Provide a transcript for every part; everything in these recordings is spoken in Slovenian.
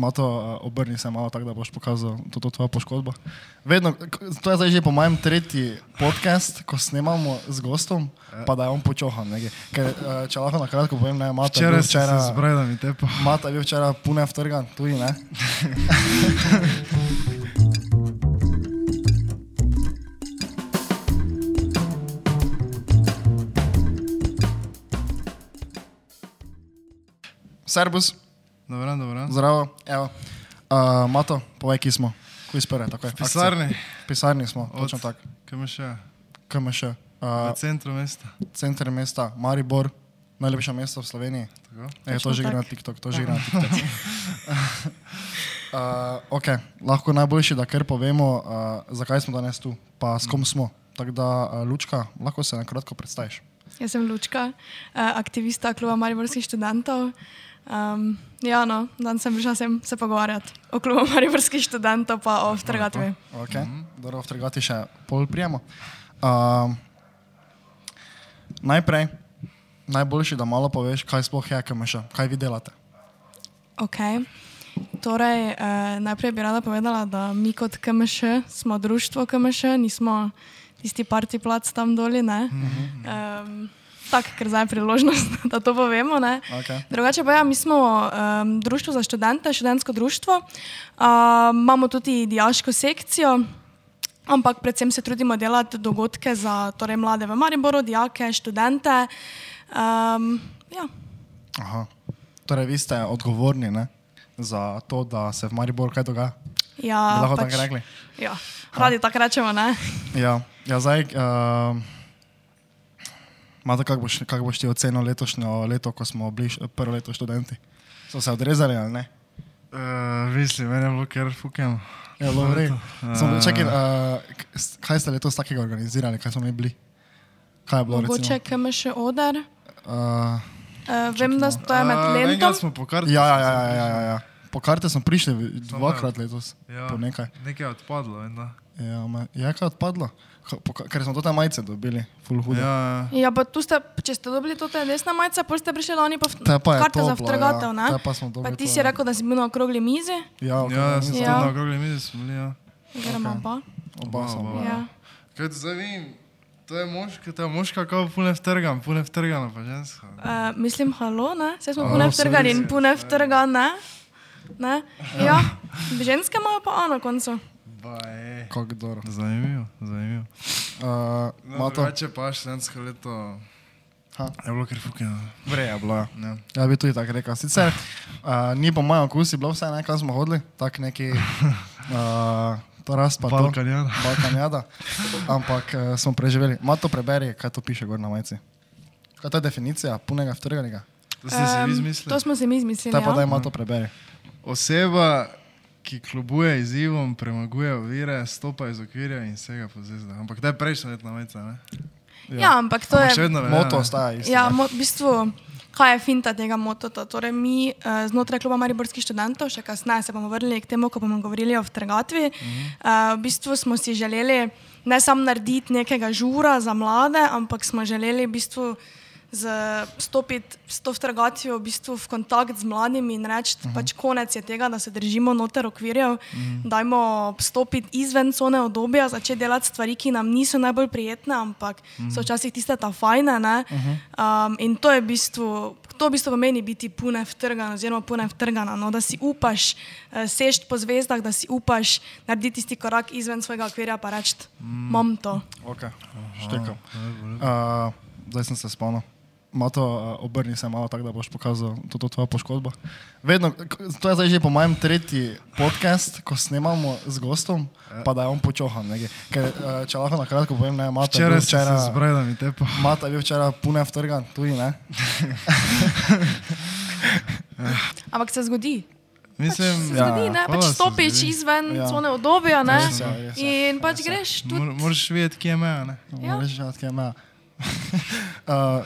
Mato, uh, obrni se malo tako, da boš pokazal to, to tvojo poškodbo. Vedno, to je zdaj že po mojem tretji podcast, ko snemamo z gostom, pa da je on počohan. nekaj. Ker, uh, če lahko na kratko povem, ne, Mato je bil Včeraj sem se včeraj, zbral, da mi tepa. Mata je bil včeraj pune vtrgan, tudi ne. Servus, Dobro, dobro. zdravo. Evo. Uh, Mato, povej, ki smo. Kuj spere, tako je. Pisarni, V pisarni smo, Od- točno tako. še? KMŠ. Uh, V centru mesta. center mesta, Maribor, najlepše mesto v Sloveniji. Tako? E, to že gre na. TikTok, to že gre na TikTok. uh, ok, lahko najboljši, da kar povemo, uh, zakaj smo danes tu, pa s kom smo. Tako da, uh, Lučka, lahko se na kratko predstaviš. Jaz sem Lučka, uh, aktivista kluba Mariborskih študentov. Um, ja, no, danes sem prišla sem se pogovarjati o klubu Mariborskih študentov pa o vtrgatvi. Okay. Mm -hmm. Dobro, vtrgati še pol prijemo. Uh, najprej, najboljši, da malo poveš, kaj sploh je KMŠ, kaj vi delate. Okay. Torej, eh, najprej bi rada povedala, da mi kot KMŠ smo društvo KMŠ, nismo tisti parti plac tam doli. Um, Tako, ker zdaj je priložnost, da to povemo. ne. Okay. Drugače pa ja, mi smo um, društvo za študente, študentsko društvo. Um, imamo tudi dijaško sekcijo, ampak predvsem se trudimo delati dogodke za torej, mlade v Mariboru, dijake, študente. Um, ja. Aha. Torej, vi ste odgovorni ne, za to, da se v Mariboru kaj dogaja. Ja, lahko pač, tako rekli? Ja, radi tako rečemo, ne? Ja, ja zdaj. Uh, Mate, kako boš, kak boš ti ocenil letošnje leto, ko smo bili prvo leto študenti? So se odrezali ali ne? Uh, mislim, meni je bilo kar fukeno. Ja, dobro. Eh. Čakaj, uh, kaj ste letos takega organizirali, kaj smo mi bili? Kaj je bilo? Mogoče še odar. Uh, Uh, vem, da to je med Uh, lentom. enkrat smo po karti. ja, ja, ja, ja, ja, ja, ja. Po karte smo prišli dvakrat letos. Ja, Po nekaj. nekaj je odpadlo. da. Ja, me, je kaj odpadlo? Ker smo to te majice dobili, full hude. Ja, Ja, pa tu ste, če ste dobili to te desne majice, pa ste prišli po Te pa je karte za toplo, vtrgatev, ja. ne? Te pa smo dobili Pa ti to, si ja. rekel, da si bil na okrogli mizi, Ja, ja, ja sem Ja. ja. na okrogli mizi smo bili. Ja. gremo Ok. pa. oba smo. Oba. Ja. Kaj ti zdaj vidim? To je moška, to je moška, kako pune vtrgan, pune vtrgana pa ženska. Uh, mislim, halo, ne? Vse smo pune vtrgani in pune vtrgane. Ne? Ja, ženske imajo pa A na koncu. Kako dobro. Zanimivo, zanimivo. Uh, No, Mato, drugače pa študentsko leto Ha. je bilo kar fukeno. vre je bilo. ja. Ja. Ja, bi tudi tako rekel. Sicer uh, ni po mojem okusu bilo vse, ne, kam smo hodili, tak neki uh, to rast pa to. Balkanjana. Balkanjada. Ampak uh, smo preživeli. Mato preberi, kaj to piše gor na majici. Kaj je ta definicija punega vtrganega? To izmislili? to smo si mi izmislili. Te pa daj Ja. Mato preberi. Oseba, ki kljubuje izzivom, premaguje ovire, stopa iz okvirja in vsega po zvezdah. Ampak to je prejšnja letna majica, ne? ja, ampak to Ampak še je. vedno velja. Moto ostaja isto. Ja, mo, v bistvu, kaj je finta tega motota? Torej, mi uh, znotraj kluba Mariborskih študentov, še kasneje se bomo vrnili k temu, ko bomo govorili o vtrgatvi. Uh -huh. uh, v bistvu smo si želeli ne samo narediti nekega žura za mlade, ampak smo želeli v bistvu stopiti s to vtrgatvijo v, bistvu v kontakt z mladimi in reči, uh -huh. pač konec je tega, da se držimo noter okvirjev, uh -huh. dajmo stopiti izven cone obdobja, začeti delati stvari, ki nam niso najbolj prijetne, ampak uh -huh. so včasih tiste ta fajne. ne. Um, in to je v bistvu. To v bistvu pomeni biti pune vtrgana, oziroma pune vtrgana, no, da si upaš uh, sežt po zvezdah, da si upaš narediti tisti korak izven svojega okvirja in reči: Imam to. Ok, štekam. Uh, zdaj sem se spomnil. Mato, obrni se malo tako, da boš pokazal to, to tvojo poškodbo. Vedno, to je zdaj že po mojem tretji podcast, ko snemamo z gostom, pa da je on počohan. nekaj. Ker, če lahko na kratko povem, ne, Mato je bil Včeraj sem se včeraj, zbral, da mi tepa. Mata je bil včeraj pune vtrgan, tudi ne. Ampak se zgodi. Mislim, Se Ja, zgodi, ne, pač stopiš izven Ja. ja. cone obdobja ne, Res je, res je, in pač res je. greš tudi. mor, moraš vedeti, kje je meja. ne? Ja. Moraš že odkje ima. uh,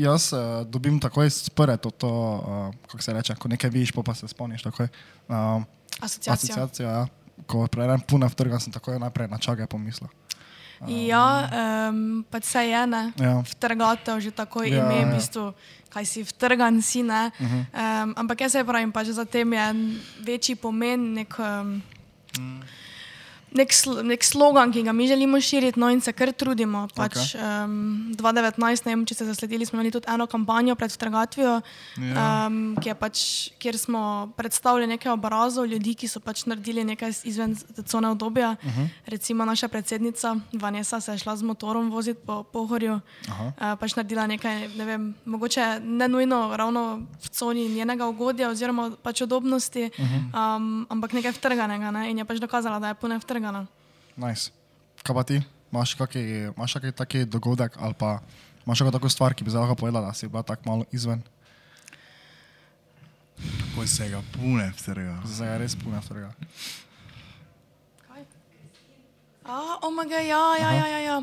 Jaz uh, dobim takoj spore to, to uh, kako se reče, ko nekaj vidiš, pa, pa se spomniš takoj. Uh, Asociacija. asociacijo, ja. Ko preberem puna vtrga, sem takoj najprej na čakaj pomislil. Ja, um, pač se je ne. Ja. Vtrgatev že tako Ja, ja, ime, ja. v bistvu, kaj si vtrgan, si ne. Uh -huh. um, ampak jaz se pravim, pač za tem je večji pomen, nek, um, nek, sl nek slogan, ki ga mi želimo širiti, no in se kar trudimo. Pač, okay. um, 2019, ne vem, če ste zasledili, smo imeli tudi eno kampanjo pred vtrgatvijo, Ja. um, ki pač, kjer smo predstavili nekaj obrazov ljudi, ki so pač naredili nekaj izven cone obdobja. Uh -huh. Recimo naša predsednica Vanessa se je šla z motorom voziti po Pohorju, uh, pač naredila nekaj, ne vem, mogoče ne nujno ravno v coni njenega ugodja oziroma pač udobnosti, uh -huh. um, ampak nekaj vtrganega ne? in je pač dokazala, da je pune vtrgana. Nice. Kaj pa ti? Imaš kakšen taki dogodek ali pa imaš kakšno tako stvar, ki bi zdaj lahko povedala, da si bila tako malo izven? Poj se ga pune vsega. Zdaj je res puno tega. Kaj? A, omega, ja, ja, ja. ja, ja.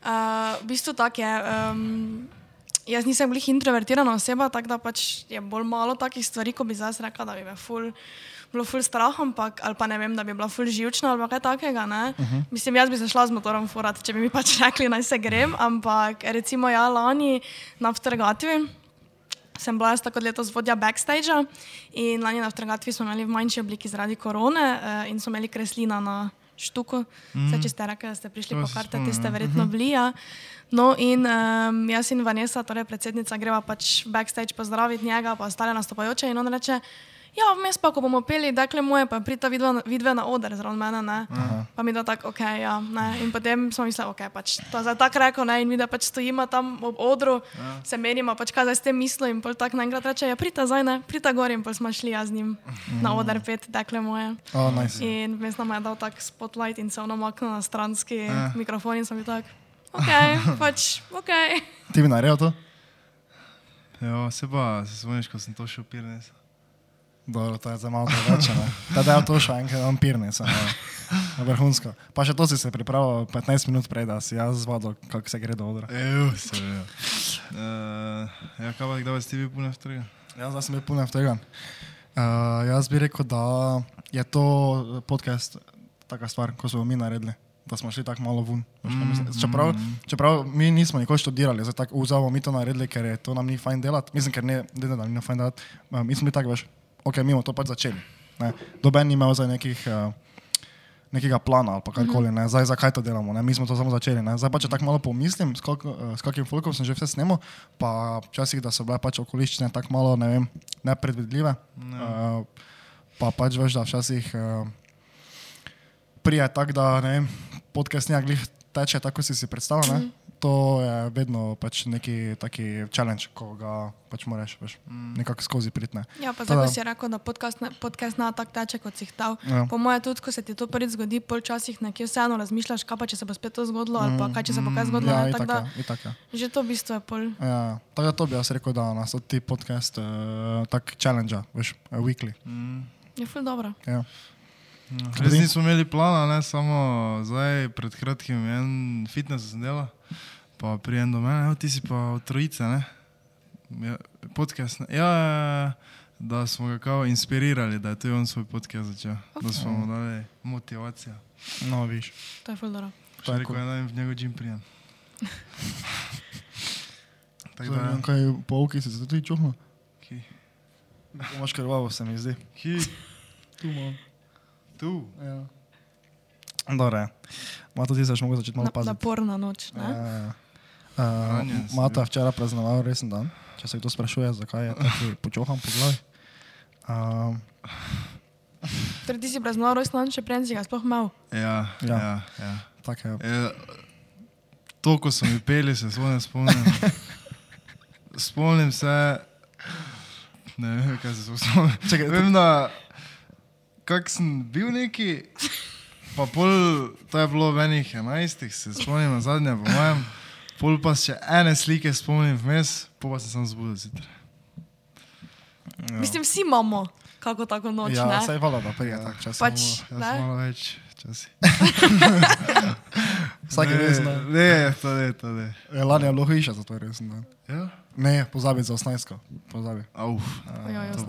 Uh, v bistvu tako je. Um, jaz nisem bil introvertirana oseba, tako da pač je bolj malo takih stvari, ko bi zdaj rekla, da bi me ful. Bilo ful strah, ampak, ali pa ne vem, da bi bila ful živčna ali kaj takega. Uh -huh. Mislim, jaz bi se šla z motorom furat, če bi mi pač rekli, naj se grem, ampak recimo ja, lani na vtrgatvi sem bila jaz tako letos vodja backstage in lani na vtrgatvi smo imeli v manjši obliki zaradi korone uh, in smo imeli kreslina na štuku. Mm. Zdaj, če ste rekli, da ste prišli To po karte, spomnim, ste ja. verjetno bili. Ja. No, in um, jaz in Vanessa, torej predsednica, greva pač backstage pozdraviti njega, pa ostale nastopajoče. In on reče, ja, vmes pa, ko bomo peli, dakle moje, pa prita vidva, vidve na oder zraven mene. Ne? Pa mi da tako, ok, ja. Ne? In potem smo mislili, ok, pač to je tako rekel, ne? in mi da pač stojimo tam ob odru, ja. se menimo, pač kaj zdaj s tem misli. In pol tako naenkrat reče, ja, prita zdaj, ne, prita gor in pol smo šli jaz z njim na oder pet, dakle moje. Oh, nice. In vmes nam je dal tak spotlight in se on omaknil na stranski Ja. mikrofon in sem bil tak, ok, pač, ok. Ti bi naredil to? Ja, se pa, se spomniš, ko sem to šel pirnes. Dobro, to je za malo drugače. Ta da je to še enkrat vampirnica. Vrhunsko. Pa še to si se pripravil 15 minut prej, da si jaz zvadil, kako se gre do odra. Evo, se ve. Uh, ja, kaj pa, kdaj si ti bil pune vtrega? Jaz zdaj sem bil puno tega. Uh, jaz bi rekel, da je to podcast taka stvar, ko smo mi naredili. Da smo šli tako malo ven. mislim. Čeprav, čeprav mi nismo nikoli študirali, zdaj tako vzamo mi to naredili, ker je to nam ni fajn delati. Mislim, ker ne, ne da nam ni fajn delati. Uh, mi smo bili tako, veš, ok, mi bomo to pač začeli. Ne. Doben ni imel za nekih. Uh, nekega plana ali karkoli, ne, zdaj zakaj to delamo, ne, mi smo to samo začeli, ne, zdaj pa če tako malo pomislim, s, kak, eh, s kakim folkom sem že vse snemal, pa včasih, da so bile pač okoliščine tako malo, ne vem, nepredvidljive, uh, pa pač veš, da včasih uh, prije tako, da ne vem, podcast nekaj glih teče tako, kot si si predstavljal, ne, to je vedno pač neki taki challenge, ko ga pač moraš, veš, nekako skozi pritne. Ja, pa zdaj, si rekel, da podcast ne, podcast ne tako teče, kot si htel. Ja. Po mojem, tudi, ko se ti to prvič zgodi, polčasih nekje vseeno razmišljaš, kaj pa če se bo spet to zgodilo, ali pa kaj če se bo kaj zgodilo. Ja, ne, itak, da, je, itak, je. že to v bistvu je pol. Ja, tako da to bi jaz rekel, da nas od ti podcast uh, tak challenge, veš, uh, weekly. Je ful dobro. Ja. Res nismo imeli plana, ne, samo zdaj pred kratkim en fitness sem delal, pa prijem do mene, ti si pa od trojice, ne? Ja, podcast, ne? Ja, ja, ja, da smo ga kao inspirirali, da je tudi on svoj podcast začel, da smo mu dali motivacijo. No, viš. To je ful dobro. Še rekel, je, da jim v njegov džim prijem. Tako da, Zdaj, kaj polki si se tudi čuhnil? ki, Imaš krvavo, se mi zdi. ki, Tu imam. tu. Ja. Dobre. Mato, ti se še mogo začeti malo Na, paziti. naporna noč. Ja, Ne? ja. Uh, Mata včeraj praznoval resen dan, če se kdo sprašuje, zakaj je tako počohan po glavi. Uh, Torej, ti si praznoval rojstni dan, še prej si ga sploh imel. Ja, Ja. ja, ja. tako je. ja. To, ko so mi peli, se sploh ne spomnim. Spomnim se, ne vem, kaj se spomnim. Čakaj, Vem, da kak sem bil neki, pa pol, to je bilo v enih enajstih, se spomnim na zadnje, po mojem. Pol pa še ene slike spomnim vmes, pa se sem zbudil zjutraj. Ja. Mislim, vsi imamo kako tako noč. Ja, saj vala, da prije tak čas. Pač, Jaz ne? malo več časi. Vsak je resen dan. Ne, to ne, to ne. Ja, Lani je bilo hujše za to resen dan. Ja? Ne, pozabi za 18. Pozabi. To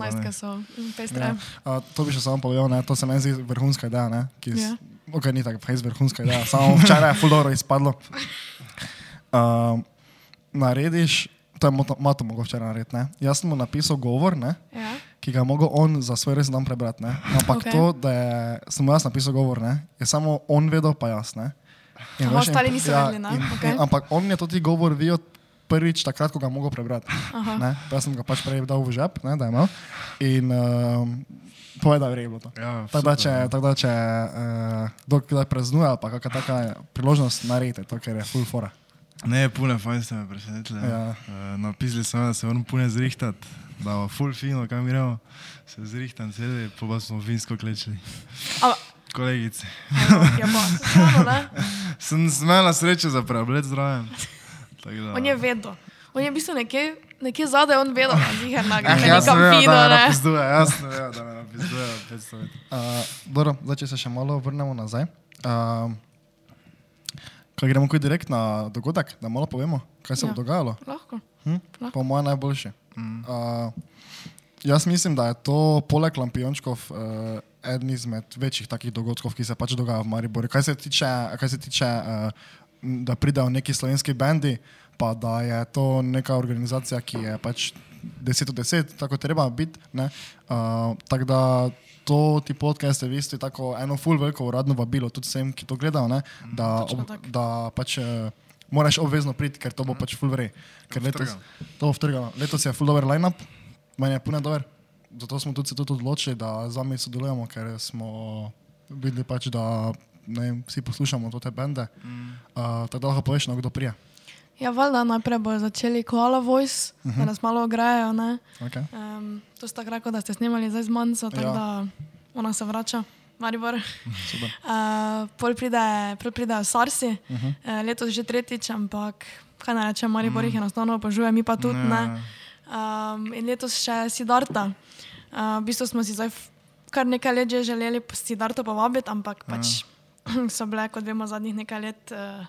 pa 18 ne. so pestre. Ja. A, to bi še samo povedal, ne, to se meni zdi vrhunska ideja, ne, ki, Ja. ja. ok, ni tako, fejs vrhunska ideja, samo včeraj je fuldo izpadlo. Uh, narediš, to je moto, mato včeraj narediti, ne? Jaz sem mu napisal govor, ne? Ja. ki ga je mogel on za svoj res dan prebrati. Ne? Ampak Ok. okay. to, da je, sem mu jaz napisal govor, ne? je samo on vedel, pa jaz. Ne? In Aha, ostali niso ja, vedeli, ne? in- Ok. in- Ampak on je to ti govor videl prvič takrat, ko ga je mogel prebrati. Ne? Pa jaz sem ga pač prej dal v žep, ne, da je imel. In um, povedal, da je bilo to. Ja, Tako da, če, no. tako da, če uh, kdo kdaj praznuje, pa kakšna taka priložnost naredite, to, ker je full fora. Ne, pune fajn ste me presenetili. Ja. Uh, napisali so, me, da se moram pune zrihtati, da bo full fino, kam gremo. Se zrihtam celi, pa pa smo finsko klečili. A, Kolegice. ja, pa, ne? Sem smela srečo za. Tako da- On je vedel. On je v bistvu nekje, nekje zadaj, on vedel, da je ziger na Eh, gre jaz sem vedel, da me ne. napizduje, jaz sem vedel, da me napizduje 500 metrov. Uh, dobro, zdaj, če se še malo vrnemo nazaj. Uh, kaj gremo kaj direkt na dogodek, da malo povemo, kaj se Ja. bo dogajalo? Lahko. Hm? Lahko. Po mojem najboljši. Mm. Uh, jaz mislim, da je to poleg lampiončkov uh, eden izmed večjih takih dogodkov, ki se pač dogaja v Mariboru. Kaj se tiče, kaj se tiče uh, da pridejo neki slovenski bendi, pa da je to neka organizacija, ki je pač 10 od 10, tako treba biti. ne. Uh, tako da to ti podcaste, vi ste tako eno full veliko uradno vabilo tudi vsem, ki to gledajo, ne, da, Točno ob, da pač uh, moraš obvezno priti, ker to bo pač full vrej. Ker letos, to bo vtrgano. Letos je full dober line-up, meni je puno dober. Zato smo tudi se tudi odločili, da z vami sodelujemo, ker smo videli pač, da ne, vem, vsi poslušamo te bende. Mm. Uh, tako da lahko poveš, no, kdo prije. Ja, valjda najprej bodo začeli Koala Voice, uh -huh. da nas malo ograjajo. ne. Okay. Um, to sta rekla, da ste snimali zdaj z Manco, tako Ja. ja. da ona se vrača. Maribor. Super. Uh, pol pride, pol pridejo Sarsi, uh -huh. uh, letos že tretjič, ampak kaj naj rečem, Maribor jih enostavno obožuje, mi pa tudi Ja. ne. Um, in letos še Sidarta. Uh, v bistvu smo si zdaj kar nekaj let že želeli Sidarto povabiti, ampak pač so bile, kot vemo, zadnjih nekaj let. Uh,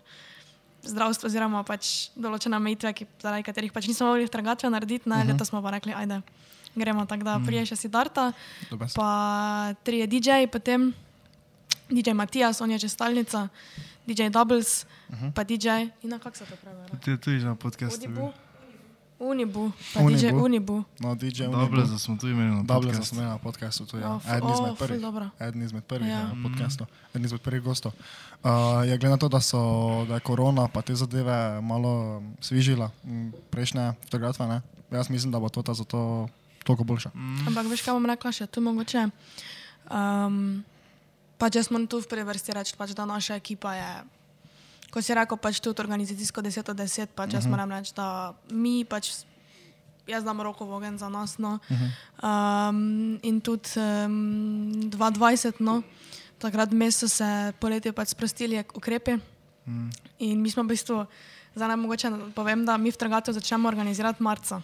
Zdravstvo, oziroma pač določene omejitve, ki, zaradi katerih pač nismo mogli trgatve narediti, ne, uh -huh. letos smo pa rekli, ajde, gremo tako, da prije še Sidarta, Dober. pa trije DJ, potem DJ Matijas, on je že stalnica, DJ Doubles, uh -huh. pa DJ, in na kak se to pravi? Ti tudi na podkastu. Unibu, Unibu, pa Unibu. DJ Unibu. No, DJ Dobro, da smo tu imeli na Dobro, da podkastu. smo imeli na podkastu, to je Ja, ja. eden izmed ful prvih. Eden izmed prvih Ja. ja. podcastov, eden izmed prvih gostov. Uh, je glede na to, da, so, da je korona pa te zadeve malo mm, svižila, mm, prejšnje fotografije, ne? jaz mislim, da bo to ta zato toliko boljša. Mm. Ampak veš, kaj bom rekla še tu mogoče? Um, pač jaz moram tu v prvi vrsti reči, pač, da naša ekipa je, ko si rekel, pač tudi organizacijsko 10 od 10, pač jaz uh -huh. moram reči, da mi pač. Jaz dam roko v ogen za nas. No. Uh -huh. um, in tudi um, 2020, no. takrat vmes so se poletje pač sprostili ukrepi. Mm. In mi smo v bistvu, zdaj naj mogoče povem, da mi v Trgatu začnemo organizirati marca.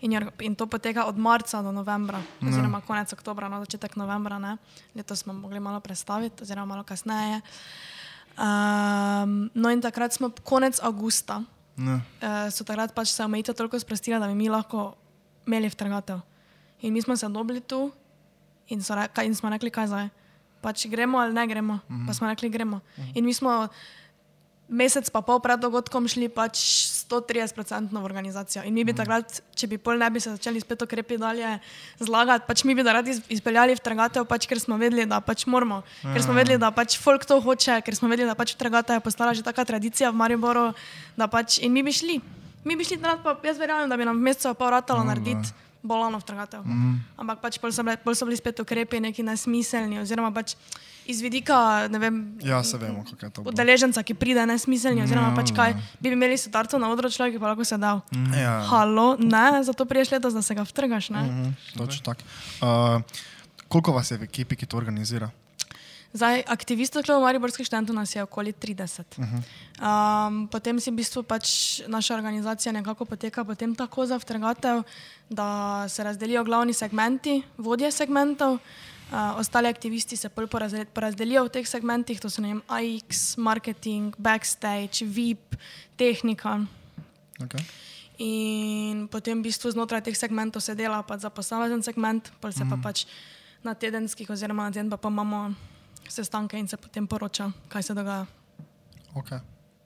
In, je, in to poteka od marca do novembra, oziroma konec oktobra, no, začetek novembra. Ne. Letos smo mogli malo prestaviti, oziroma malo kasneje. Um, no, in takrat smo konec avgusta, Ne. uh, so takrat pač se omejitve toliko sprostile, da bi mi lahko imeli v trgatev. In mi smo se dobili tu in, re, in smo rekli, kaj zdaj. Pač gremo ali ne gremo. Uh -huh. Pa smo rekli, gremo. Uh -huh. In mi smo mesec pa pol pred dogodkom šli pač 130% v organizacijo. In mi bi takrat, če bi pol ne bi se začeli spet ukrepi dalje zlagati, pač mi bi radi iz- izpeljali v trgatev, pač ker smo vedeli, da pač moramo. Ker smo vedeli, da pač folk to hoče, ker smo vedeli, da pač trgata je postala že taka tradicija v Mariboru, da pač in mi bi šli. Mi bi šli pa jaz verjamem, da bi nam v mesecu pa ratalo narediti bolano v trgatev. Mm. Ampak pač pol so, bile, pol so bili spet ukrepi neki nesmiselni, oziroma pač iz vidika, ne vem, Ja, se vemo, kako je to. udeleženca, ki pride nesmiselni, oziroma pač kaj, bi imeli sotarto na odru človek, ki pa lahko sedel. Ja. Halo, ne, zato priješ letos, da se ga vtrgaš, ne. Mhm, Točno tako. Uh, koliko vas je v ekipi, ki to organizira? Zdaj, aktivistov kluba Mariborskih študentov nas je okoli 30. Uh -huh. um, potem si v bistvu pač naša organizacija nekako poteka potem tako za vtrgatev, da se razdelijo glavni segmenti, vodje segmentov, uh, ostali aktivisti se porazde- porazdelijo v teh segmentih, to so ne vem, AX, marketing, backstage, VIP, tehnika. Okay. In potem v bistvu znotraj teh segmentov se dela pač za posamezen segment, pol se mm. pa pač na tedenskih oziroma na teden pa, pa imamo sestanke in se potem poroča, kaj se dogaja. Ok,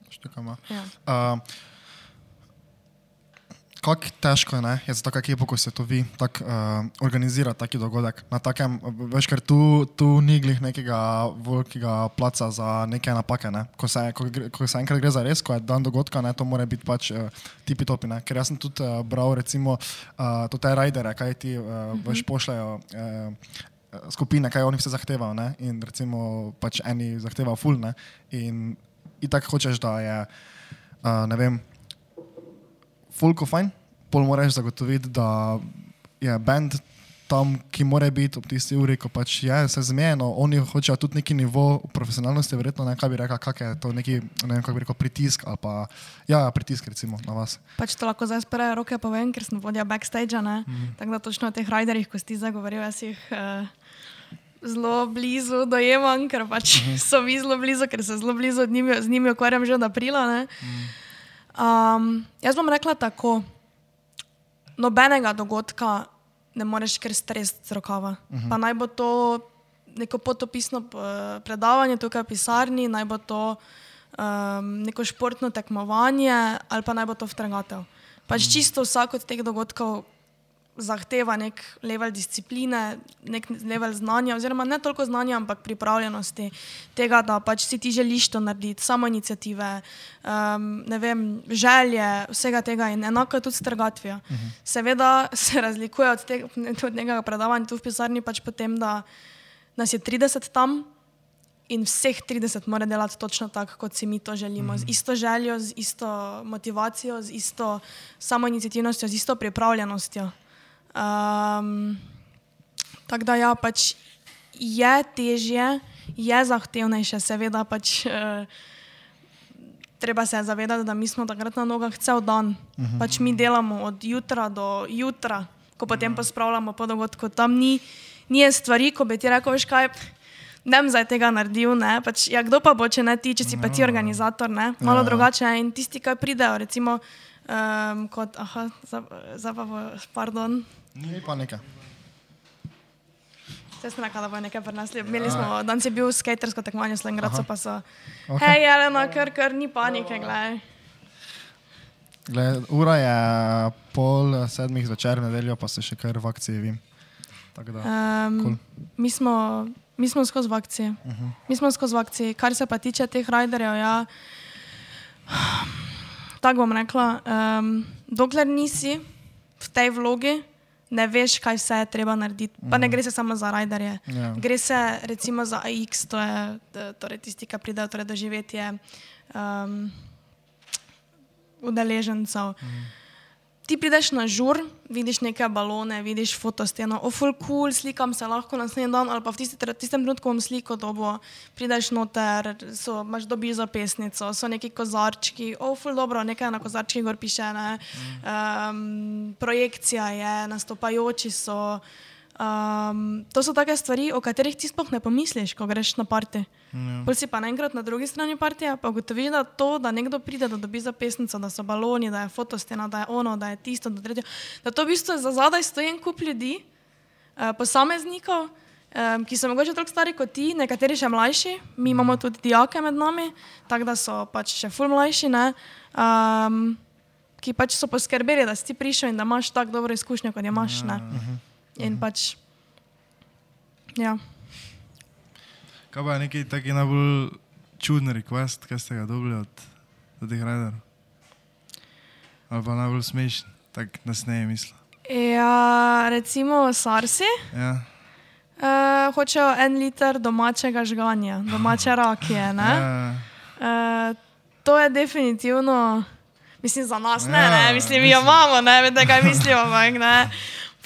štekamo. Ja. Uh, Kako težko je, ne? je za tako ekipo, ko se to vi, tako uh, organizira taki dogodek. Na takem, veš, ker tu, tu ni glih nekega velikega placa za neke napake. Ne? Ko, se, ko, ko se enkrat gre za res, ko je dan dogodka, ne, to mora biti pač uh, tipi topi. Ne? Ker jaz sem tudi uh, bral, recimo, uh, to te rajdere, kaj ti uh, veš pošljajo. Uh, Skupine, kaj oni vse zahtevajo, ne? in recimo, pač eni zahtevajo ful, ne? in tako hočeš, da je, uh, ne vem, fulko fajn, pol moraš zagotoviti, da je bend tam, ki mora biti ob tisti uri, ko pač je vse zmejeno. Oni hočejo tudi neki nivo profesionalnosti, verjetno ne, kaj bi rekel, kak je to neki, ne vem, kako bi rekel, pritisk ali pa, ja, pritisk recimo na vas. Pač to lahko zdaj spreje roke povem, ker sem vodja backstage. Mm. Tako da točno o teh riderjih, ko si ti zagovoril, jaz jih uh, zelo blizu dojemam, ker pač mm. so mi zelo blizu, ker se zelo blizu z njimi, z njimi ukvarjam že od aprila. Mm. Um, jaz bom rekla tako, nobenega dogodka ne moreš kar stresti z rokava. Uh -huh. Pa naj bo to neko potopisno eh, predavanje tukaj v pisarni, naj bo to um, neko športno tekmovanje ali pa naj bo to vtrgatev. Pač čisto vsak od teh dogodkov zahteva nek level discipline, nek level znanja, oziroma ne toliko znanja, ampak pripravljenosti tega, da pač si ti želiš to narediti, samo inicijative, um, ne vem, želje, vsega tega in enako je tudi s trgatvijo. Uh -huh. Seveda se razlikuje od, tega, od nekega predavanja tu v pisarni, pač potem, da nas je 30 tam. In vseh 30 mora delati točno tako, kot si mi to želimo, mm. z isto željo, z isto motivacijo, z isto samoinicijativnostjo, z isto pripravljenostjo. Um, tako da ja, pač je težje, je zahtevnejše, seveda pač. Uh, Treba se zavedati, da mi smo takrat na nogah cel dan. Uh -huh. pač mi delamo od jutra do jutra, ko potem pospravljamo po dogodku. Tam ni, ni stvari, ko bi ti rekel, veš kaj, ne bom zdaj tega naredil. Ne? Pač, ja, kdo pa bo, če ne ti, če si pa ti organizator, ne? malo Ja. drugače. je. In tisti, ki pridejo, recimo, um, kot, aha, zdaj pa bo, pardon. Ni pa nekaj. Zdaj sem rekla, da bo nekaj prenesli. Imeli smo, danes je bil skatersko tekmovanje v Slengradcu, pa so. Ok. Okay. Hej, Jelena, kar, kar ni panike, gledaj. Gled, ura je pol sedmih zvečer, nedeljo pa se še kar v akciji vim. Da, Um, Cool. mi, smo, mi smo skozi v akciji. Uh -huh. Mi smo skozi v akciji. Kar se pa tiče teh riderjev, ja, tako bom rekla, um, dokler nisi v tej vlogi, ne veš, kaj vse je treba narediti. Pa ne gre se samo za riderje. Ja. Gre se recimo za AX, to je torej tisti, ki pridejo torej doživetje um, udeležencev. Ti prideš na žur, vidiš neke balone, vidiš fotosteno, oful cool, slikam se lahko naslednji dan ali pa v tisti, tistem trenutku bom sliko dobo, prideš noter, so, imaš dobiš zapisnico, so neki kozarčki, oful dobro, nekaj na kozarčkih gor piše, ne, um, projekcija je, nastopajoči so. Um, to so take stvari, o katerih ti sploh ne pomisliš, ko greš na parti. Ja. Pol si pa naenkrat na drugi strani partije, pa ugotoviš, da to, da nekdo pride, da dobi zapisnico, da so baloni, da je fotostena, da je ono, da je tisto, da tretje. Da to v bistvu za zadaj stoji en kup ljudi, uh, posameznikov, um, ki so mogoče toliko stari kot ti, nekateri še mlajši, mi imamo tudi dijake med nami, tako da so pač še ful mlajši, ne, um, ki pač so poskrbeli, da si prišel in da imaš tako dobro izkušnjo, kot jo imaš. Ne. In pač, ja. Kaj pa je neki taki najbolj čuden request, kaj ste ga dobili od, od teh riderov? Ali pa najbolj smešen, tako nas ne je mislil. Ja, recimo Sarsi. Ja. Uh, hočejo en liter domačega žganja, domače rakije. ne. Ja, Uh, to je definitivno, mislim, za nas ne, Ja, ne mislim, mi jo imamo, ne veste, kaj mislimo. Ampak, ne.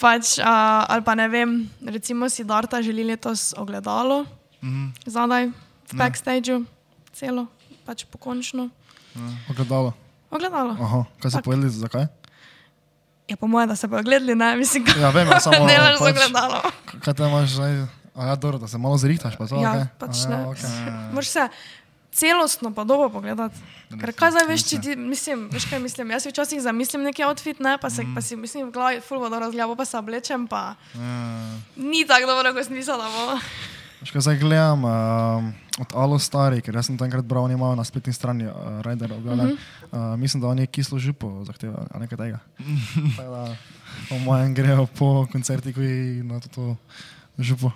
Pač, uh, ali pa ne vem, recimo si Darta želi letos ogledalo mhm. zadaj v backstageu, celo, pač pokončno. ogledalo. Ogledalo. Aha, kaj so Tak. povedali, zakaj? Je po mojem, da se bodo gledali, ne mislim, Ja, vem, ja, samo, ne veš, pač- ogledalo. Kaj te imaš zdaj? A ja, dobro, da se malo zrihtaš, pa to. Ja, okej. pač A ne. ja, okej. Moraš se celostno pa dobro pogledati. Ker kaj zdaj veš, če ti, mislim, veš kaj mislim, jaz si včasih zamislim neki outfit, ne, pa, se, pa si mislim v glavi, full vodo razgledam, pa se oblečem, pa Ja. ni tako dobro, kot sem mislila, da. Še zdaj gledam uh, od Alo Stari, ker jaz sem tam enkrat bral, oni imajo na spletni strani uh, Rider objavljen. Uh -huh. uh, mislim, da oni kislo župo zahtevajo, a nekaj tega. da, po mojem grejo po koncerti, ko je na to, to župo.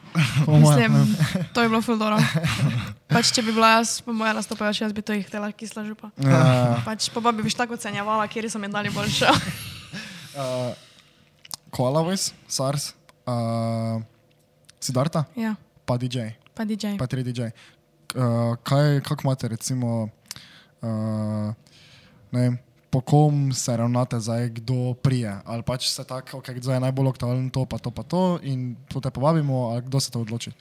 Mislim, to je bilo fuldoro. Pač, če bi bila jaz, po mojem nastopu, jaz bi to jih htela kisla župa. Ja. Pač, pa, pa bi viš tako ocenjevala, kjer so mi dali boljše. uh, Koala Voice, SARS, uh, Sidarta. Ja pa DJ. Pa DJ. Pa 3DJ. Uh, kaj, kako imate, recimo, uh, vem, po kom se ravnate, zdaj, kdo prije? Ali pač se tako, okay, kdo je najbolj aktualen, to pa to, pa to, in to te povabimo, ali kdo se to odloči?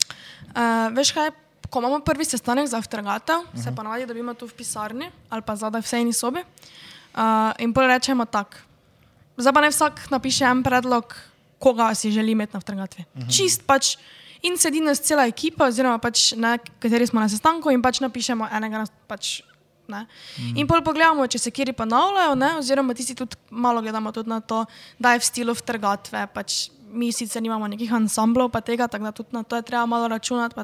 Uh, veš kaj? Ko imamo prvi sestanek za aftergata, uh -huh. se pa navadi, da bi imeli tu v pisarni ali pa zadaj v sejni sobi. Uh, in pa rečemo tako. Zdaj pa ne vsak napiše en predlog, koga si želi imeti na aftergatvi. Uh -huh. Čist pač in sedi nas cela ekipa, oziroma pač na kateri smo na sestanku in pač napišemo enega. Pač, mm. In pol pogledamo, če se kjer ponavljajo, oziroma tisti tudi malo gledamo tudi na to, da je v stilu vtrgatve. Pač mi sicer nimamo nekih ansamblov, pa tega, tako da tudi na to je treba malo računati.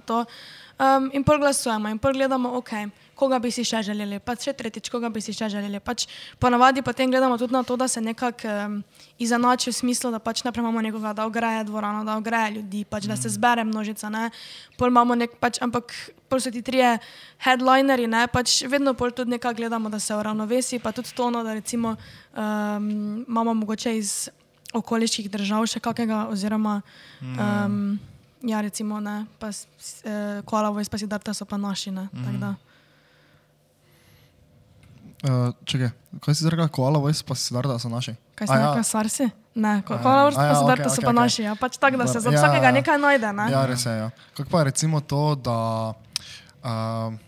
Um, in pol glasujemo in pol gledamo, ok koga bi si še želeli, pa še tretjič, koga bi si še želeli. Pač ponavadi potem gledamo tudi na to, da se nekako um, izenači v smislu, da pač ne imamo nekoga, da ogreje dvorano, da ogreje ljudi, pač, da se mm. zbere množica. Nek, pač, ampak pol so ti trije headlinerji, ne? pač vedno pol tudi nekaj gledamo, da se uravnovesi, pa tudi to, no, da recimo um, imamo mogoče iz okoliških držav še kakega oziroma um, ja, recimo, ne, pa uh, Kuala Vojs, pa si Darta so pa naši. Ne, mm. Uh, čekaj, kaj si rekel, koala vojs pa si darda, da so naši? Kaj si rekel, ja. sarsi? Ne, koala vojs pa si darda, da so pa naši. Ja, pač tako, da se za ja, vsakega nekaj najde. Ne? Ja, res je. Ja. Kako pa je recimo to, da uh,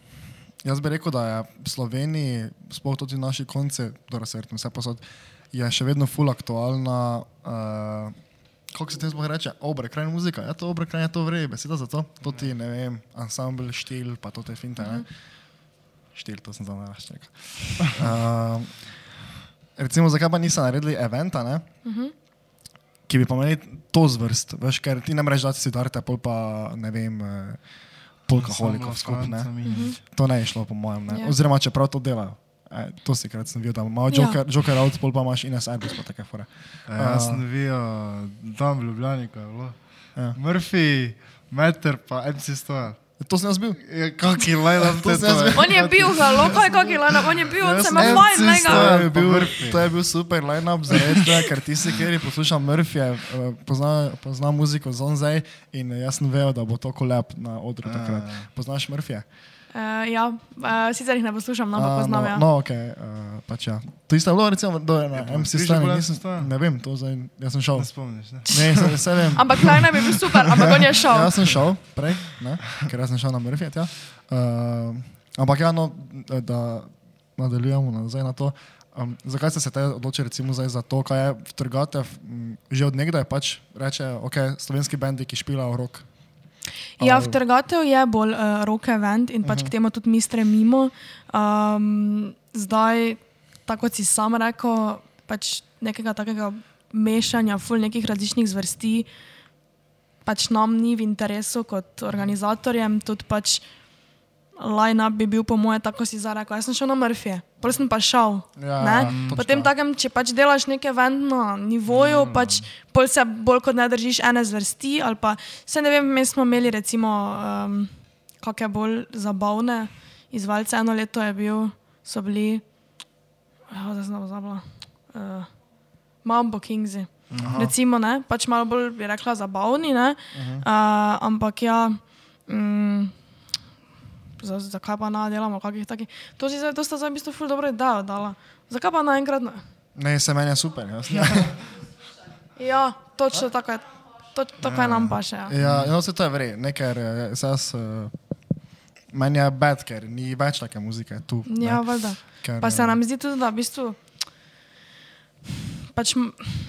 jaz bi rekel, da je v Sloveniji, sploh tudi naši konci, torej se vrtim vse posod, je še vedno full aktualna. Uh, Kako se tem sploh reče? Obre, krajna muzika. Ja, to obre, krajna je to vrebe. Beseda za to? To ti, ne vem, ansambl, štil, pa to te finte. Mm -hmm štiri, to sem za naraščal. Uh, recimo, zakaj pa niso naredili eventa, uh mhm. -huh. ki bi pomenil to zvrst, veš, ker ti ne mreš, da si darte, pol pa ne vem. Uh, Polkaholikov skupaj. Ne? Mhm. To ne je šlo, po mojem. Ja. Oziroma, če prav to delajo. E, to si krat sem videl, da imaš Joker, ja. Joker out, pol pa imaš Ines Adams, pa take fore. E, jaz sem videl, tam v Ljubljani, kaj je bilo. Ja. Murphy, Meter pa MC Stoja. To sem jaz bil. Ja, kak je line-up to sem jaz bil. On je bil, zelo kaj, kak je line-up, on je bil, on se ima fajn, ga. To je bil, to je bil super line-up, zaradi ker ti si, ker poslušam Murphyja, eh, pozna, pozna muziko Zonzej in jaz sem vedel, da bo to kolep na odru takrat. Poznaš Murphyja? Uh, ja, uh, sicer jih ne poslušam, no, pa poznam. Uh, no, ja. no, ok, uh, pač ja. To isto je bilo, recimo, do ena, ja, MC Stani, nisem, ne vem, to zdaj, jaz sem šel. Ne spomniš, ne? Ne, se, se vem. ampak naj ne bi bil super, ampak on je šel. Ja, jaz sem šel, prej, ne, ker jaz sem šel na Murphy, ja. Uh, ampak ja, no, da nadaljujemo nazaj na to. Um, zakaj ste se odločili, recimo, za to, kaj je v Trgatev, že od nekdaj pač reče, ok, slovenski bendi, ki špilajo rok. Ja, v trgatev je bolj uh, rock event in pač uh -huh. k mhm. temu tudi mi stremimo. Um, zdaj, tako kot si sam rekel, pač nekega takega mešanja, ful nekih različnih zvrsti, pač nam ni v interesu kot organizatorjem, tudi pač line-up bi bil, po moje, tako si zarekel. Jaz sem šel na Murphy, potem sem pa šel. Ja, potem, takem, če pač delaš nekaj event na nivoju, mm. pač pol se bolj kot ne držiš ene zvrsti. Pa, se ne vem, mi smo imeli recimo um, kakšne bolj zabavne izvajalce. Eno leto je bil, so bili, oh, da znam zabla, uh, Mambo Kingsi. Aha. Recimo, ne, pač malo bolj bi rekla zabavni, uh, ampak ja. Zakaj pa ne delamo, kakih takih. To si zdaj, to sta zdaj v bistvu ful dobro idejo dala. Zakaj pa naenkrat ne? Ne, se meni je super, jasno. Ja, ja točno tako je. To, to kaj nam pa še. Ja, ja no, se to je vre, nekaj, se jaz, uh, meni je bed, ker ni več take muzike tu. Ja, valjda. Pa se nam zdi tudi, da v bistvu pač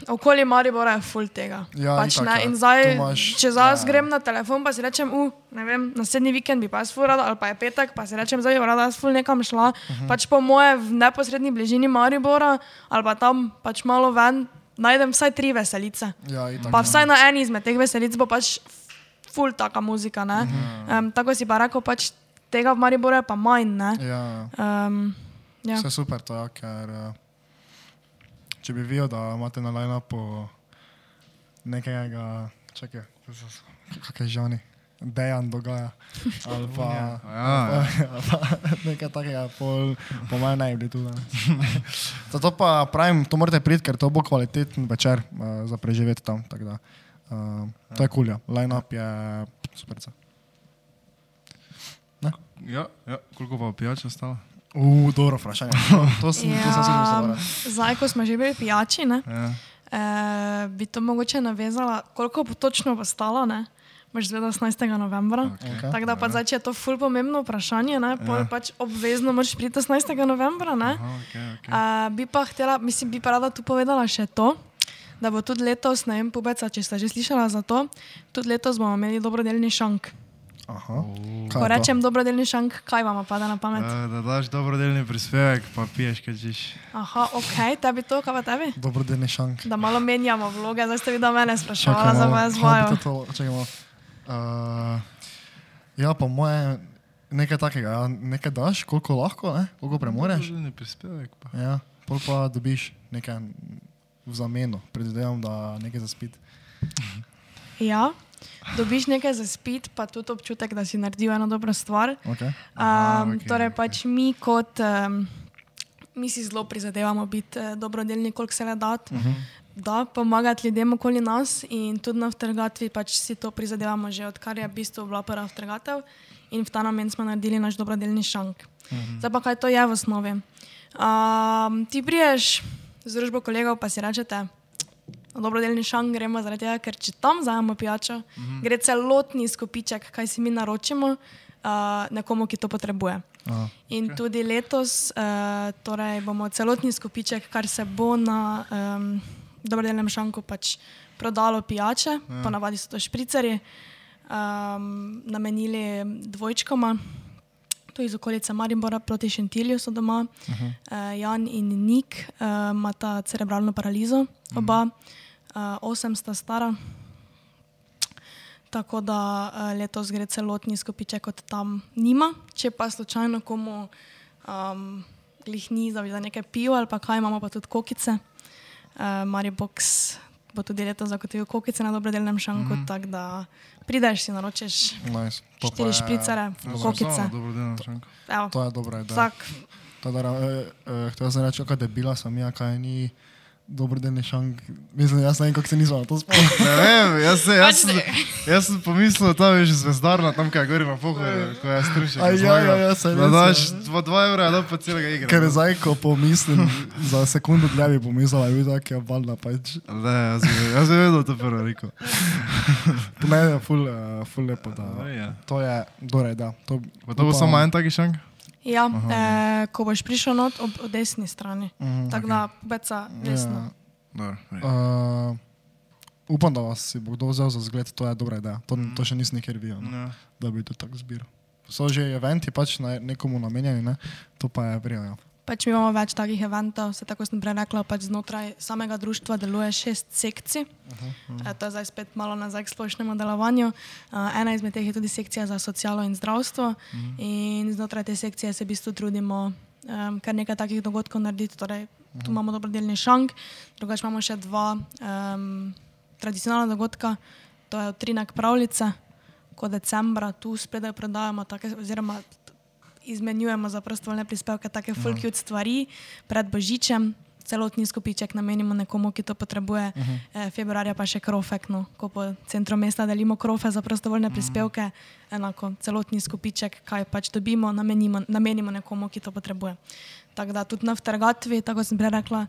okolje Maribora je full tega. Ja, pač, in, in zdaj, če zdaj ja. grem na telefon, pa si rečem, uh, ne vem, naslednji vikend bi pa jaz full rada, ali pa je petek, pa si rečem, zdaj bi rada jaz full nekam šla. Uh mhm. -huh. Pač po moje v neposrednji bližini Maribora, ali pa tam pač malo ven, najdem vsaj tri veselice. Ja, pa vsaj na eni izmed teh veselic bo pač full taka muzika. Um, tako si pa rekel, pač tega v Mariboru je pa manj. Ne? Ja, Um, ja. vse super to je, ker eh, če bi videl, da imate na line-upu nekega, čakaj, kakšne žani. Dejan dogaja. Ali pa, Ja. ali pa nekaj takega, pol, po mojem naj bi tudi. Zato pa pravim, to morate priti, ker to bo kvaliteten večer uh, za preživeti tam. Da, uh, to je kulja, cool, line-up je super. Ja, ja, koliko pa pijača stalo? Uf, dobro vprašanje. To, sem, to sem se Ja, mislil. zdaj, ko smo že bili pijači, ne, Ja. eh, bi to mogoče navezala, koliko bo točno bo stalo. Ne? Boš zvedel 18. novembra. Okay. Tako da pa zdaj, če je to ful pomembno vprašanje, ne, pol Ja. pač obvezno moraš priti 18. novembra. Ne? Aha, okay, okay. Uh, bi pa htela, mislim, bi pa rada tu povedala še to, da bo tudi letos, ne vem, pubeca, če ste že slišala za to, tudi letos bomo imeli dobrodelni šank. Aha. Ko je to? rečem dobrodelni šank, kaj vam pade na pamet? Da, da daš dobrodelni prispevek, pa piješ, kaj češ. Aha, ok, tebi to, kaj pa tebi? Dobrodelni šank. Da malo menjamo vloge, zdaj ste vi do mene Čakaj spraševali za malo, moje čakaj malo. Uh, ja, po moje nekaj takega, ja. nekaj daš, koliko lahko, ne? koliko premoreš. Dobrodelni prispevek pa. Ja, pol pa dobiš nekaj v zameno, predvidevam, da nekaj za spit. Ja, dobiš nekaj za spit, pa tudi občutek, da si naredil eno dobro stvar. Okay. Aha, Um, okej, torej, okej. pač mi kot. Um, Mi si zelo prizadevamo biti eh, dobrodelni, koliko se le da, uh -huh. da pomagati ljudem okoli nas. In tudi na vtrgatvi pač si to prizadevamo, že odkar je v bistvu bila prva vtrgatev. In v ta namen smo naredili naš dobrodelni šank. Uh -huh. Zdaj pa kaj to je v osnovi. Um, ti priješ z družbo kolegov, pa si rečete, dobrodelni šank gremo zaradi tega, ker če tam zajemo pijačo, uh -huh. gre celotni skupiček, kaj si mi naročimo, uh, nekomu, ki to potrebuje. Aha. In okay. tudi letos uh, torej bomo celotni skupiček, kar se bo na um, dobrodelnem šanku pač prodalo pijače, ja. ponavadi so to špricari, um, namenili dvojčkoma. Tu iz okolice Maribora proti Šentilju so doma. Uh -huh. uh, Jan in Nik uh, imata cerebralno paralizo, oba, uh, osem sta stara. Tako da uh, letos gre celotni skupiček od tam nima. Če pa slučajno komu um, glihni za, za nekaj piva ali pa kaj, imamo pa tudi kokice. Uh, Maribox bo tudi letos zagotovil kokice na dobrodelnem šanku, mm -hmm. tako da prideš si naročiš Nice. To štiri je- špricare, Ja, kokice. šanko. Evo, To je dobra ideja. Vsak, To je eh, eh, Htela sem reči, kaj debila sem ja, kaj ni dobrodelni šank. Mislim, jaz ne vem, kako se nisem na to spomnil. Ne vem, jaz, se, jaz, Pač sem, jaz sem pomislil, da je že zvezdarna tam, kaj gori na pohodu, ko je strušek. A ja, ja, ja, saj Da res, daš ja. dva, dva evra, da pa celega igra. Ker zdaj, ko pomislim, za sekundo dlje bi pomislil, da je tako valjda pač. Ne, jaz bi, jaz bi vedel to prvo rekel. Ne, je ful, uh, ful lepo, da. Ej, ja. To je, torej, da. To, to bo samo en taki šank? Ja, eh, ko boš prišel not ob, ob desni strani. Mhm, Tako da, beca, desno. Dobro, ej. Uh, upam, da vas si bo kdo vzel za zgled, to je dobra ideja. To, to še nisem nikjer videl, no, Ja. da bi to tako zbiral. So že eventi pač na nekomu namenjeni, ne? to pa je prijavljeno. Pač mi imamo več takih eventov, se tako sem prej rekla, pač znotraj samega društva deluje šest sekcij. Uh -huh. e, to je zdaj spet malo nazaj k splošnemu delovanju. Uh, ena izmed teh je tudi sekcija za socialo in zdravstvo. Uh -huh. In znotraj te sekcije se v bistvu trudimo um, kar nekaj takih dogodkov narediti. Torej, tu imamo dobrodelni šank, drugače imamo še dva um, tradicionalna dogodka, to je utrinek pravljice, ko decembra tu spredaj prodajamo take, oziroma izmenjujemo za prostovoljne prispevke, take folkjut stvari pred Božičem. Celotni skupiček namenimo nekomu, ki to potrebuje, uh -huh. e, februarja pa še krofek, no, ko po centru mesta delimo krofe za prostovoljne uh -huh. prispevke, enako celotni skupiček, kaj pač dobimo, namenimo, namenimo nekomu, ki to potrebuje. Tako da tudi na vtrgatvi, tako sem prej rekla,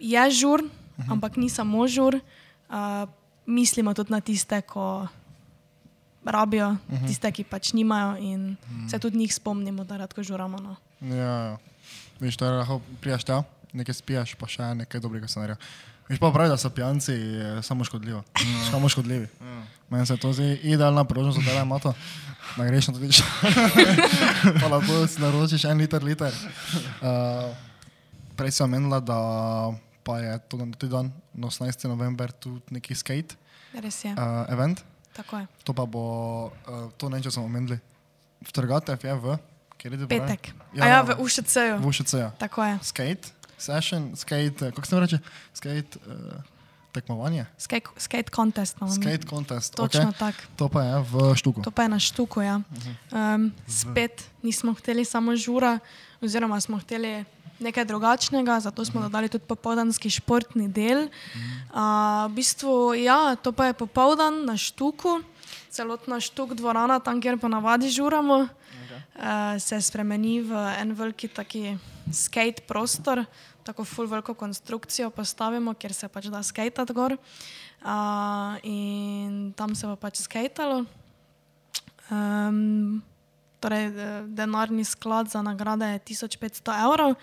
je žur, uh -huh. ampak ni samo žur. Uh, mislimo tudi na tiste, ko rabijo, uh -huh. tiste, ki pač nimajo in uh -huh. se tudi njih spomnimo, da radko žuramo. No. Ja, ja. Veš, je lahko prijaš ta, nekaj spijaš, pa še nekaj dobrega scenarija. Veš pa pravi, da so pijanci eh, samo škodljivi. Samo škodljivi. Meni se to zdi idealna priložnost, da da imaš to, da greš na tudi šel. pa lahko si naročiš en liter, liter. Uh, prej sem menila, da pa je to na tudi dan, na 18. november, tu neki skate Res je. uh, event. To pa bo, uh, to ne če smo omenili. Vtrgatev je v, kjer je Petek. Ja, A ja, v UŠC-ju. V UŠC-ju. Tako je. Skate, session, skate, kako se reče? Skate. Uh, tekmovanje? Skate, skate contest. No. Skate contest. Točno okay. tako. To pa je v štuku. To pa je na štuku, ja. Um, spet nismo hteli samo žura, oziroma smo hteli nekaj drugačnega, zato smo dodali tudi popoldanski športni del. Uh, v bistvu, ja, to pa je popoldan na štuku, celotna štuk dvorana, tam kjer pa navadi žuramo, uh, se spremeni v en veliki taki skate prostor tako full veliko konstrukcijo postavimo, kjer se pač da skajtati gor. Uh, in tam se bo pač skajtalo. Um, torej, denarni sklad za nagrade je 1500 evrov.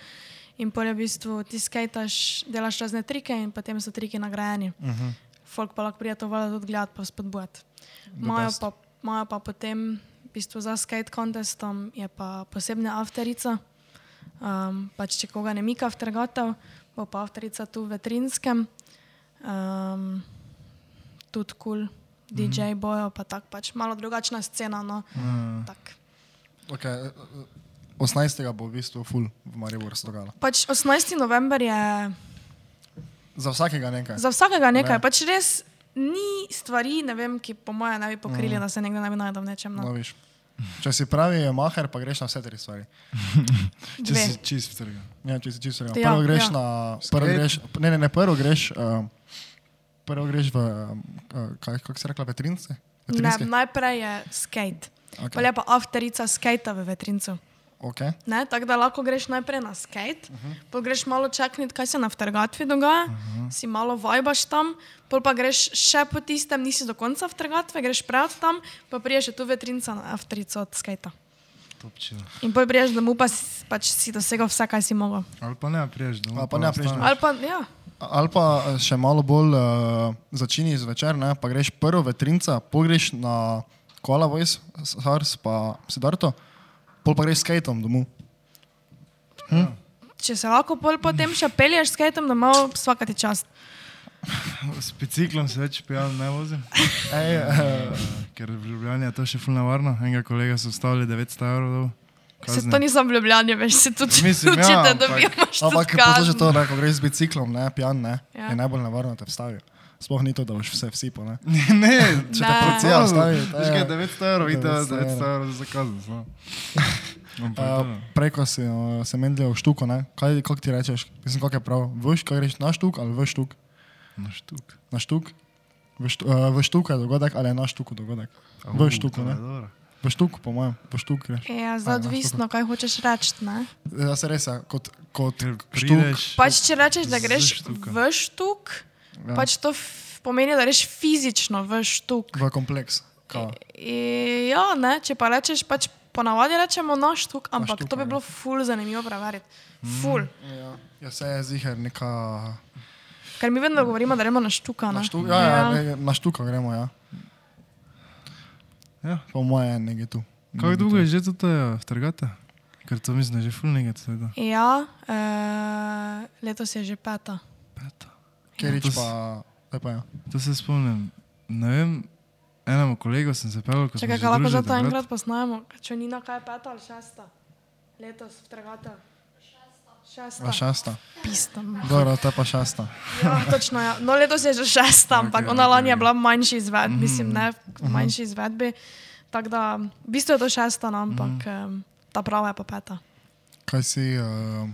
In polje v bistvu ti skajtaš, delaš razne trike in potem so triki nagrajeni. Uh -huh. Folk pa lahko pride to vodo tudi gledati, pa spodbujati. Imajo pa, pa potem, v bistvu za skate contestom, je pa posebna afterica. Um, pač, če koga ne mika v trgotev, bo pa avtorica tu v Vetrinskem, um, tudi kul, cool, DJ mm. bojo, pa tako pač malo drugačna scena. No. Mm. Okay. 18. bo v bistvu full v Mariboru se dogajalo. Pač 18. november je. Za vsakega nekaj. Za vsakega nekaj. Ne. Pač res ni stvari, vem, ki po mojem ne bi pokrili, mm. da se nekdo ne bi najdel v nečem. No. No, Če si pravi, je maher, pa greš na vse te stvari. če si čist vtrga. Ja, če si čist vtrga. Ja, prvo greš ja. na. Prvo greš, ne, ne, ne, prvo greš. Uh, prvo greš v. Uh, kaj, kako se rekla, vetrince? Ne, najprej je skate. Okay. Pa je pa avtorica skate v vetrincu. Okay. Tako da lahko greš najprej na skate, uh -huh. pa greš malo čakniti, kaj se na vtrgatvi dogaja, uh -huh. si malo vajbaš tam, pa greš še po tistem, nisi do konca vtrgatve, greš pred tam, pa priješ tu vetrinca na avtorico od skate. In pa priješ domov, pa si, pač si dosegel vse, kaj si mogel. Ali pa ne priješ domov. Ali pa ne priješ domov. Ali pa, ja. Ali pa eh, še malo bolj uh, začini zvečer, ne? pa greš prvo vetrinca, pogreš na kola, vojs, sars, pa sidarto pol pa greš skatom domov. Hm? Če se lahko pol potem še pelješ skatom domov, vsakati čas. S biciklom se več pijan ne vozim. Ej, uh, ker v Ljubljani je to še fulno varno. Enega kolega so stavili 900 evrov. Se to nisem v Ljubljani, veš, se tudi Mislim, učite, ja, da bi imaš to. Ampak je to, da ko greš z biciklom, ne, pijan, ne, ja. je najbolj nevarno te vstavijo. Sploh ni to, da boš vse vsi po ne. ne, če te policija ostavi. Veš kaj, 900 evrov, vidite, 900 evrov za kazen. Uh, preko si uh, se mendil v štuko, ne? Kaj, kako ti rečeš? Mislim, kako je prav. Veš, kaj greš na štuk ali v štuk? Na štuk. Na štuk? V, štu, uh, v štuku je dogodek ali je na štuku dogodek? V štuku, ne? V štuku, po mojem, v štuku greš. Ja, zavisno, kaj hočeš reči, ne? Ja, se res je, kot, kot štuk. Pač, če rečeš, da greš v štuk, ja. pač to pomeni, da greš fizično v štuk. V kompleks. E, ja, ne, če pa rečeš, pač ponavadi rečemo naš štuk, ampak štuk, to bi ja. bilo ful zanimivo preveriti. Ful. Mm, ja. ja, se je ziger neka. Ker mi vedno govorimo, da gremo na štuka. Na, štuk, ja, ja, ja. na štuka gremo, ja. ja. Po mojem je nekaj tu. Kako dolgo je že to trgate? Ker to mislim, da je že ful nekaj tega. Ja, uh, letos je že peta. Peta. Kerič pa. Pa ja. To se spomnim. Ne vem, enemu kolegu sem se pel, ko sem. Čakaj, lahko za to enkrat posnajemo. Če ni na kaj peta ali šesta. Letos v trgate. Šesta. šesta. Pistam. Dobro, je pa šesta. Ja, točno, ja. No, letos je že šesta, ampak okay, ona lani okay. je bila manjši izvedbi, mm. mislim, ne, mhm. manjši izvedbi. Tako da, v bistvu je to šesta, no, ampak mm. ta prava je pa peta. Kaj si, uh,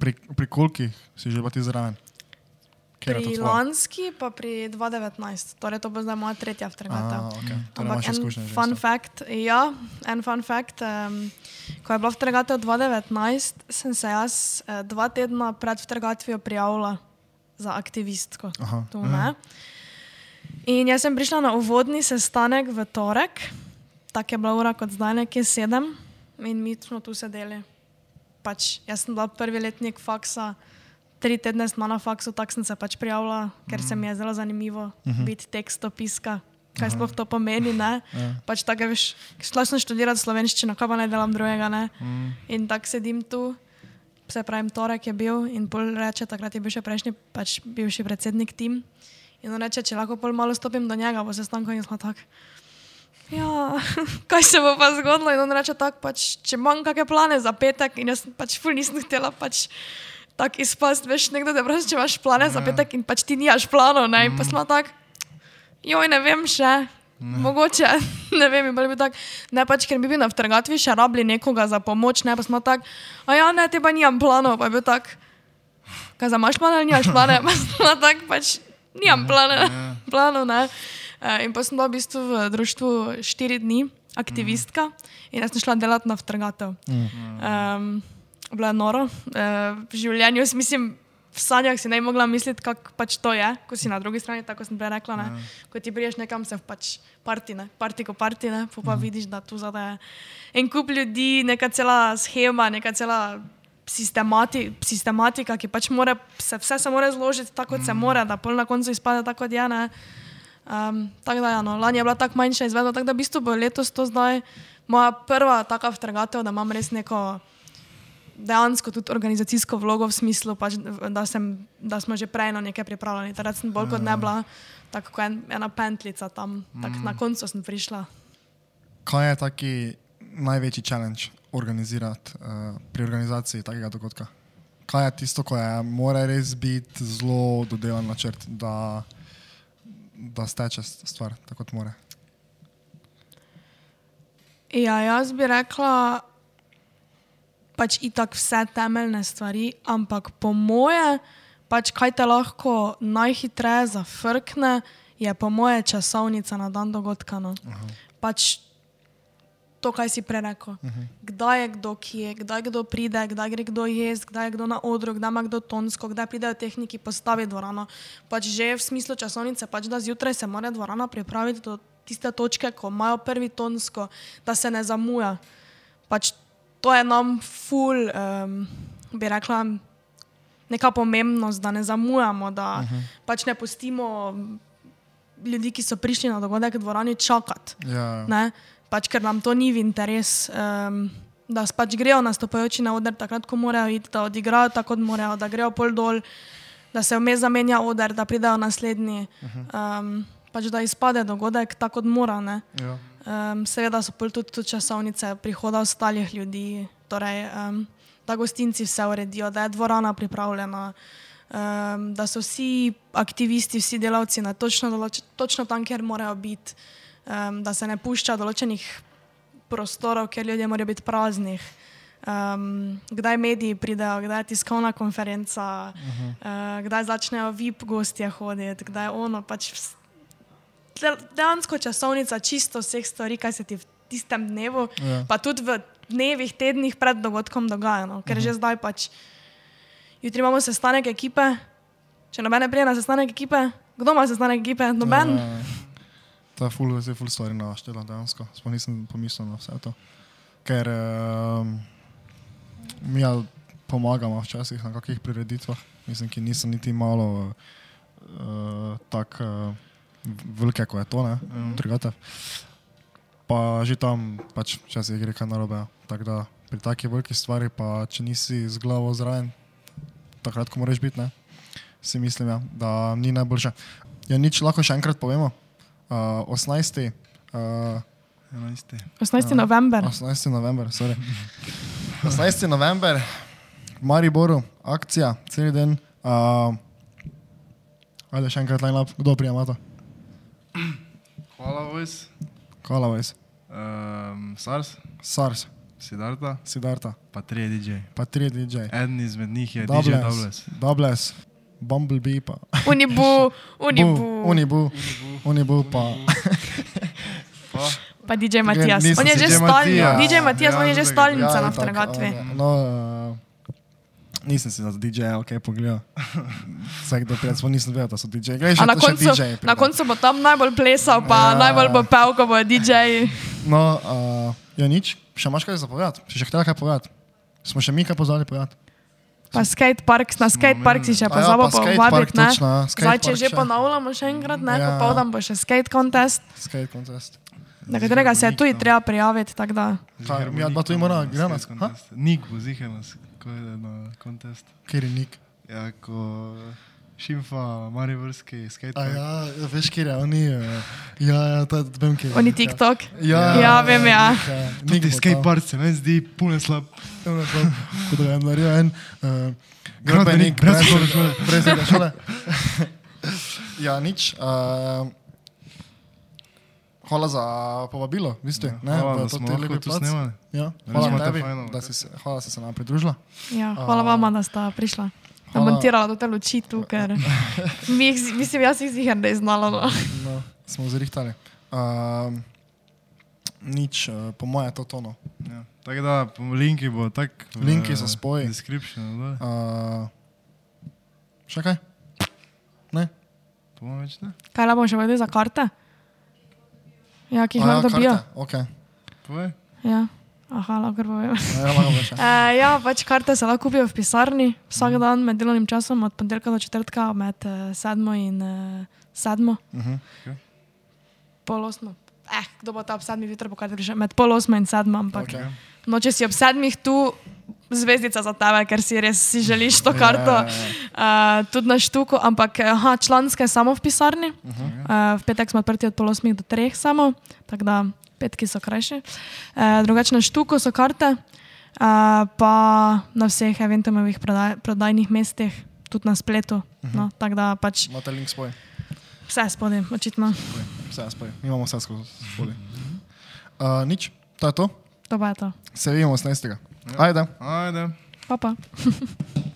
pri, pri kolikih si že pa ti zraven? Pri lanski, pa pri 2019, torej to bo zdaj moja tretja vtrgata. Okay. Torej Ampak en fun fact, ja, en fun fact, um, ko je bila vtrgata v 2019, sem se jaz uh, dva tedna pred vtrgatvijo prijavila za aktivistko. Tu, In jaz sem prišla na uvodni sestanek v torek, tako je bila ura kot zdaj, nekje sedem, in mi smo tu sedeli. Pač, jaz sem bila prvi letnik faksa tri tedne smo na faksu, tako sem se pač prijavila, ker mm. se mi je zelo zanimivo uh mhm. -huh. biti tekstopiska. Kaj sploh to pomeni? Ja. Pač tako, veš, šla sem študirati slovenščino, kaj pa ne delam drugega. Ne? Mm. In tako sedim tu, se pravi, torek je bil in pol reče, takrat je bil še prejšnji, pač bivši predsednik tim. In on reče, če lahko pol malo stopim do njega, bo se stanko in smo tako. Ja, kaj se bo pa zgodilo? In on reče tako, pač, če imam kakšne plane za petek in jaz pač ful nisem htela pač tako izpast, veš, nekdo te prosi, če imaš plane za petek in pač ti nimaš planov, ne, in pa smo tako, joj, ne vem še, mogoče, ne vem, bi tako, ne pač, ker bi bili na vtrgatvi še rabili nekoga za pomoč, ne, pa smo tako, a ja, ne, te pa nimam planov, pa je bil tak, kaj za imaš plane ali nimaš plane, pa smo tako pač, nimam plane, planov, ne. Eh, In pa sem bila v bistvu v društvu štiri dni, aktivistka, in jaz sem šla delati na vtrgatev. Um, bilo je noro. Uh, v življenju, mislim, v sanjah si ne bi mogla misliti, kako pač to je, ko si na drugi strani, tako sem prej rekla. Ne? Ko ti priješ nekam, se pač parti, ne? parti ko parti, ne? pa, pa vidiš, da tu zadaj je en kup ljudi, neka cela schema, neka cela sistemati, sistematika, ki pač mora, se vse se mora zložiti tako, kot se mora, da pol na koncu izpade tako, kot je. Ne? Um, tako da, ja, no, lani je bila tako manjša izvedba, tako da v bistvu bo letos to zdaj moja prva taka vtrgatev, da imam res neko dejansko tudi organizacijsko vlogo v smislu, pač, da, sem, da smo že prej na nekaj pripravljeni. Takrat sem bolj kot ne bila, tako kot en, ena pentlica tam, tako na koncu sem prišla. Kaj je taki največji challenge organizirati uh, pri organizaciji takega dogodka? Kaj je tisto, ko je, mora res biti zelo dodelan načrt, da, da steče stvar tako, kot mora? Ja, jaz bi rekla, pač itak vse temeljne stvari, ampak po moje, pač kaj te lahko najhitreje zafrkne, je po moje časovnica na dan dogodka. No. Pač to, kaj si prej rekel. Kdaj je kdo kje, kdaj kdo pride, kdaj gre kdo jesti, kdaj je kdo na odru, kdaj ima kdo tonsko, kdaj pridejo tehniki postaviti dvorano. Pač že v smislu časovnice, pač da zjutraj se mora dvorana pripraviti do tiste točke, ko imajo prvi tonsko, da se ne zamuja. Pač to je nam ful, um, bi rekla, neka pomembnost, da ne zamujamo, da uh -huh. pač ne pustimo ljudi, ki so prišli na dogodek v dvorani, čakati. Ja, Ne? Pač, ker nam to ni v interes, um, da pač grejo nastopajoči na oder takrat, ko morajo iti, da odigrajo tako, kot morajo, da grejo pol dol, da se vmes zamenja oder, da pridejo naslednji. Um, pač, da izpade dogodek tako, kot mora. Ne? ja. Um, seveda so pol tudi, tudi časovnice prihoda ostalih ljudi, torej, um, da gostinci vse uredijo, da je dvorana pripravljena, um, da so vsi aktivisti, vsi delavci na točno, določ, točno tam, kjer morajo biti, um, da se ne pušča določenih prostorov, kjer ljudje morajo biti praznih. Um, kdaj mediji pridejo, kdaj je tiskovna konferenca, uh -huh. uh, kdaj začnejo VIP gostje hoditi, kdaj je ono. Pač dejansko časovnica čisto vseh stvari, kaj se ti v tistem dnevu, Ja. pa tudi v dnevih, tednih pred dogodkom dogaja. No? Ker uh -huh. že zdaj pač, jutri imamo sestanek ekipe, če noben ne prije na sestanek ekipe, kdo ima sestanek ekipe? Noben. Ja, to je ful, zdaj ful stvari naštela dejansko. Sploh nisem pomislil na vse to. Ker um, mi ja pomagamo včasih na kakih prireditvah, mislim, ki niso niti malo uh, tako uh, velike, kot je to, ne, mm. trgate. Pa že tam pač včasih gre kaj narobe. Tako da pri takih velikih stvarih, pa če nisi z glavo zraven, takrat, ko moraš biti, ne, si mislim, ja, da ni najboljše. Ja, nič lahko še enkrat povemo. Uh, 18. Uh, 11. 18. november. 18. november, sorry. 18. november, v Mariboru, akcija, cel dan. Uh, ajde, še enkrat line up, kdo prijema to? Hvala, Vojs. Hvala, Vojs. Um, SARS, SARS, Sidarta, Sidarta, pa tri DJ. pa tri DJ. Eden izmed njih je DJ Doubles, Doubles. Doubles, Bumblebee, pa Unibu, Unibu. Bu, Unibu, Unibu, pa Pa, Pa DJ Matijas. nisem On je že DJ. Matijas. DJ Matijas, on je že Ja, stalnica na vtrgatvi. uh, No, uh, nisem si za DJ, ok, pogledal. Vsak do prijatelj, nisem vedel, da so DJ. Glej, še A na koncu, DJ na koncu bo tam najbolj plesal, pa Ja. najbolj bo pel, ko bo DJ. No, uh, ja nič, še imaš kaj za povedati? Še, še htela kaj povedati? Smo še mi kaj pozvali povedati? Pa skatepark, na skatepark si še A ja, pozabil pa skatepark, povabiti, ne? točno, ja, Zdaj, če že še. ponavljamo še enkrat, ne? Ja. Popoldan bo še skate contest, Skate contest. na katerega se je tudi no. treba prijaviti, tako da. Dva tu Nik imamo na igrana? skate Ha? contest. Nik bo zihar nas, ko je na kontest. Kjer je nik? Ja, ko šimfa, mariborski skate. A ja, veš, kje je, oni, uh, ja, ja, je, vem, kje je. Oni TikTok. Ja, Ja, vem, ja. Neki skatepark se meni zdi puno slab. Kot da je naredil en uh, Gradbenik brez šole. Brez šole. ja, nič. Uh, hvala za povabilo, vi ste. Ja, hvala, da v to smo lahko tu snemali. Ja, hvala tebi, da si se, hvala, da si se nam pridružila. Ja, hvala vama, da sta prišla. Da montirala to te luči tu, ker mi jih, mislim, jaz jih ziher ne znala. No. No, smo zrihtali. Uh, nič, uh, po moje je to tono. Ja. Tako da, linki bo tak. v Linki so spoji. Description. Uh, še kaj? Ne? To bomo več ne? Kaj la bomo še vedeli za karte? Ja, ki jih A lahko dobijo. Okay. Povej. Ja. Aha, lahko povem. Ja. Uh, ja, pač karte se lahko kupijo v pisarni vsak dan med delovnim časom, od ponedeljka do četrtka, med uh, sedmo in uh, sedmo, Uh -huh. pol osmo. Eh, kdo bo ta ob sedmih jutra, bo kar prišel, med pol osmo in sedmo, ampak Okay. okay. no, če si ob sedmih tu, zvezdica za tebe, ker si res si želiš to karto. Ja, Uh, tudi na štuku, ampak aha, članske samo v pisarni. Uh -huh. uh, v petek smo odprti od pol osmih do treh samo, tako da petki so krajši. Uh, drugače na štuku so karte, uh, pa na vseh eventovih prodaj, prodajnih mestih, tudi na spletu. Uh -huh. no, tako da pač Imate link spoj. vse spodaj, očitno. Vse spoj. Mi imamo vse skozi spoj. Uh, nič, to je to. To pa je to. Se vidimo 18. Ajde. Ajde. Pa pa.